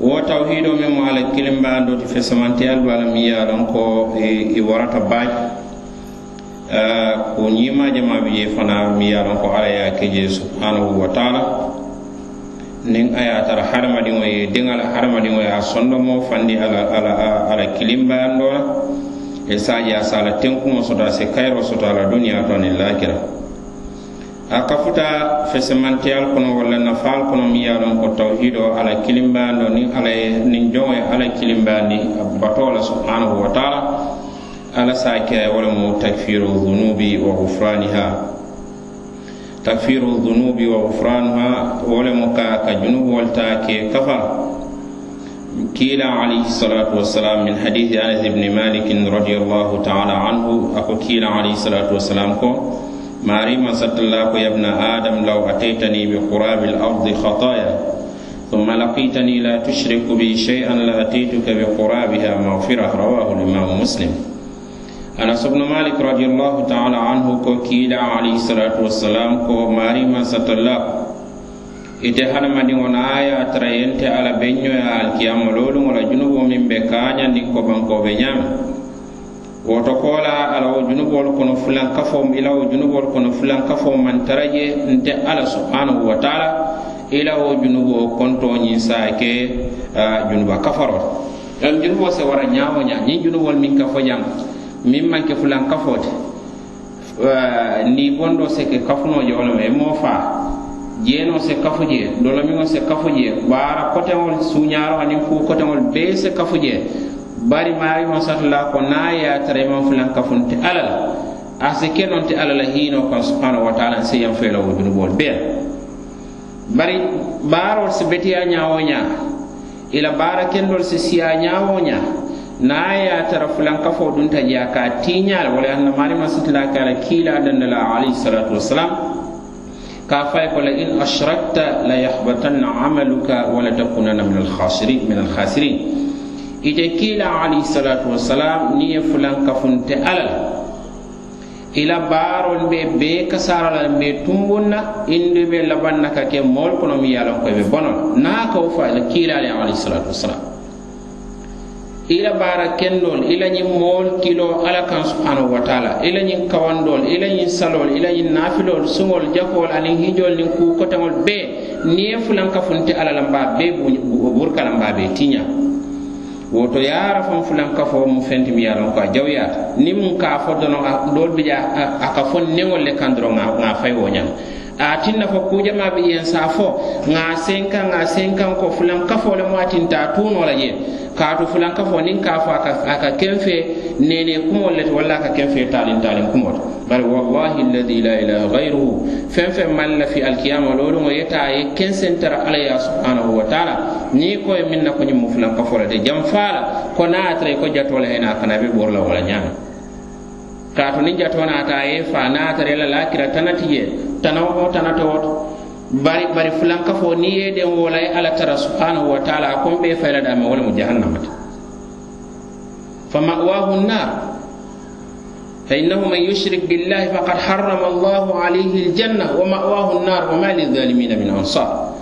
wo tawhido men mo ala kilimbando ti fe samanteyalu alla mi ye a ko i warata baaji ko ñiima jama bi je fana mi ye a ko ala ya a ke je subhanahu wa taala. Nin a ye a tara hadamadiŋo ye diŋa la hadamadiŋo ye a sondomo fandi ala ala ala kilimbando la e saaji a se a la tenkuŋo soto a se kayiro soto ala la to aniŋ lakira a kafuta fesemanteyal kono walla nafal kono mi ye lon ko tawhido ala kilimbando ni ala ye nin joŋo ye ala kilimbandi bato la subhanahu wa taala ala sa kira wala mu takfiru dhunubi wa gufraniha takfiru dhunubi wa gufranuha wala mu ka ka junubu walta ke kafa كيلا عليه الصلاة والسلام من حديث أنس بن مالك رضي الله تعالى عنه أكو كيلا عليه الصلاة والسلام كو ماري ما الله يا ابن آدم لو أتيتني بقراب الأرض خطايا ثم لقيتني لا تشرك بي شيئا لأتيتك بقرابها مغفرة رواه الإمام مسلم أنس بن مالك رضي الله تعالى عنه كو عليه الصلاة والسلام كو ماري ما الله ite hadamadiŋo na a ye a tara yente ala beño ye alkiyama loolu wala junubo miŋ be kañandi kobankobe ñaami woto kola ala wo junubolu kono fulankafo ila wo junubolu kono fulankafo man tara je nte ala subhanahu wa taala ila wo junubo konto ñiŋ saa ke junuba kafaro al junubo se wara ñaawo ña ñiŋ junubol kafo jaŋ miŋ maŋ ke fulankafo ti ni bondo se ke kafuno je e moo faa jeno se kafu je dolomiŋo se kafu je baara koteŋol ani aniŋ kuu koteŋol bee se kafu je bari maari on satula ko na ya tare man fulan kafunte alala non kenonte alala hino ko subhanahu wa ta'ala seyan felo wo dunubol be bari baro si betiya ñawo ila baraken dol se siya ñawo ña na ya tare fulan ka fo dun ta ya ka tinya wala anna maari ma satula kala kila dandala ali salatu wasalam ka fay ko la in ashrakta la yahbatanna amaluka wala takunanna min al khasirin min al khasirin ite kiila alayhisalatu wasalam ni ye fulan kafunte alla la ila baarol be bee kasara la be tumbun na indi be laban na ka ke mool kono mi ye a lon ko be bono la naa kawo fa ila kiilaale alayhisalatu wasalam ila baara kendol ila ñin mool kilo ala kan subhanahu wa taala. Ila ñin kawandol ila ñin salol ila ñin naafilol suŋol jakol anin hijol nin kuu kotaŋol bee niŋ ye fulan kafunte ala la mbaa bee burkala mbaa bee tiña woto yara fan fulan ka fo mu fenti mi yaron ko jawya ni mun ka fo dono dol bija a ka fon newol le kan doro nga fay wo ñam a tinna fo kujama be yen sa fo nga senka nga senkaŋ ko fulan kafo le mo atinta tuno la je. Kaatu fulan kafo nin ka fo aka ka ken nene kumol le walla a ka ken talin talin kumol. To bari wallahi alladhi la ilaha ghayruhu fen fen feŋ la fi alkiyama lolu ŋo yeta ye ken sentara ala ya subhanahu wa taala. Ni ko ye miŋ na ko nyum fulan kafo le de jam fala ko na atre ko jatole hena kana be borla wala ñaama kaatu niŋ jatoo naata a ye fa na atre tara la laakira tanati je ye tanawo tanata woto bari bari fulan kafo ni ye den wola ye ala tara subhanahu wa ta'ala kon be fayla da ma wala mu jahannamata fa ma'wahu an-nar fa innahu man yushrik billahi faqad harrama Allahu alayhi al-janna wa ma'wahu an-nar wa ma lidh-dhalimin min ansar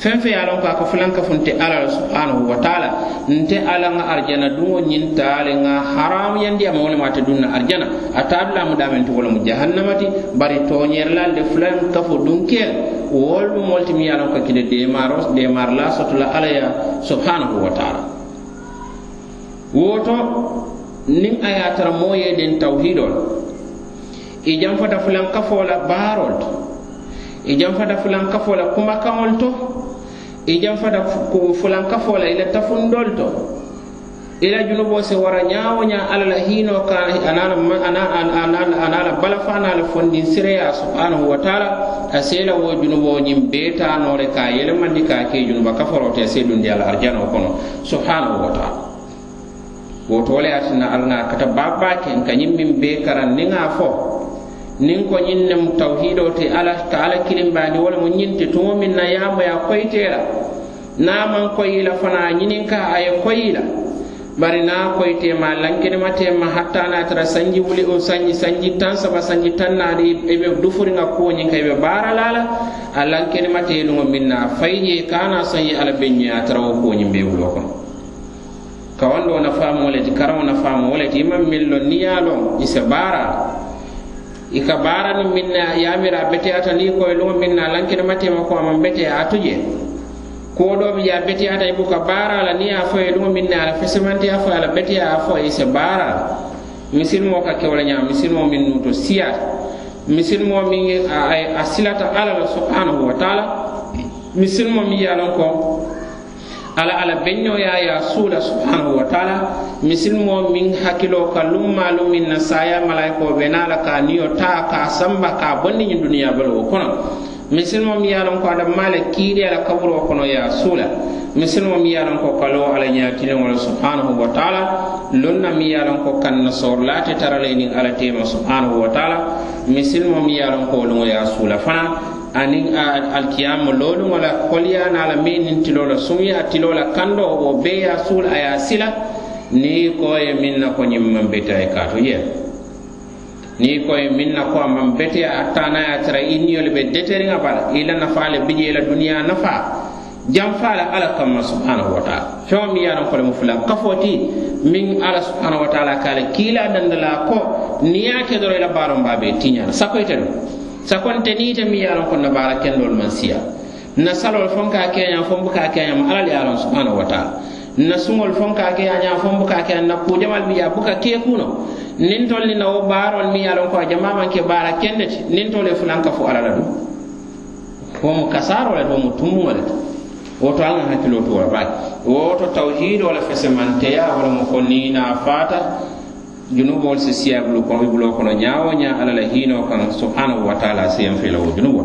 feŋ feŋ ye a loŋ ko a ka fulan kafunte ala la subhanahu wa taala. Nte ala ŋa arjana duŋo ñiŋ taale ŋa haramuyandiyama wo lemu ate duŋ dunna arjana. A taadu la mu daameŋ ti wo lemu jahannama ti. Bari tooñeerilaal de fulaŋ kafo dunkeelu wolu mu moolu ti miŋ ye a loŋ ka kide deemaaro deemaari la soto la alla ya subhanahu wa taala. Woto niŋ a ye a tara moo ye den tawhidoo la. I janfata fulan kafo la baarol to. I janfata fulan kafo la kumakaŋol to. i jam fata ko la i tafundol to. Ila junubo se wara ñawo ña ala la hino ka anala balafa anala fondin sireya subhanahu wa taala a sela wo junubo ñin betanore ka yelemandi ka ke junuba kaforote se dundi ala arjano kono subhanahu wa taala. Woto wo le ye kata babake ke nka ñiŋ be karan karandiŋa fo nin ko ñin nemu tawhido te ala ka ala kilimbaandi wala mo ñiŋ te min na yaamoya koyitee la na man koyila fana la ka a ñininka bari na koyte ma bari ma te ma a hatta na tara sanji wuli o sanji sanji taŋ saba sanji tan na di e be dufuriŋa kuwo ñiŋ ka i be baara lala a lankene ma te ye min na a kana sanji ala be ñoye tara wo kuwo be wuloo kono. Kawandoo nafaamoo le ti karaŋo nafaamoo le di i maŋ miŋ loŋ i ka baara nu min na yaamira a beteyata ni koye luŋo min na a lankinama teemako a maŋ beteya a tuje. Kuwo doo bi je e a beteyata i buka baara la niŋ ye a fo yeluŋo miŋ na a la fesimantiya fo a la beteya a fo i se baara la misilimoo ka kewo le ñaa min miŋ nuuto siyaata. Misilimoo miŋ a silata ala la subhanahu wa taala. Misilimoo min ye a ko ala ala beñoya ya suula subhanahu wa taala. Misilmo min hakkilo ka lummaalu min na saya malayikoo be naa la ka niyo taa ka samba ka bondiñi duniya balo wo kono. Misilmo mi ye ko adammaa le kiiri ala kaburo kono ya a suula. Misilimo mi ye ko kalo ala ñaatiliŋo subhanahu wa taala. Lonna mi ye ko kanna na soorilaate tarale nin ala teema subhanahu wa taala. Misilmo mi ye ko wo luŋo ye a suula fanaŋ anin alkiyama lolu wala koliyaana la miŋ niŋ tiloo tilola suŋya tiloo kando wo be ya a aya sila. Ni ko ye miŋ na ko nyimman beta e kato ye. Kaatu ye niŋ ko ye miŋ na ko a maŋ bete a taana tara i niyolu be deteriŋa bala. Ila la nafaa le bijee la duniyaa nafaa janfa la ala kamma subhanahu wa taala. Feŋo mi ye a loŋ ko le mu fula kafo ala subhanahu wa taala kala a dandala ko niŋ ye ke doro i la baaroŋ baa be tiñaa la sakonte niite mi ye ko na baara kendol man siya. Na salol fon ka keña fon buka keñama alal ye a loŋ subhanahu wa taala. Na suŋol fon ka keña ña fon buka keña na kuujamal bi ya buka kee kuno niŋ tol ni nawo baarol mi ye ko jama man ke baara kende ti niŋ tol e fulan ka fu la du. Wo mu kasaro le to mu tumu le. Woto alla hakkiloo to wala baake. Woto tawhid wala fesemanteya wala mo ko ni na fata junubol si siya bulu ko bulu ko no nyaawo ala la e hiinoo kan subhanahu wa ta'ala siyan fiila wo junubo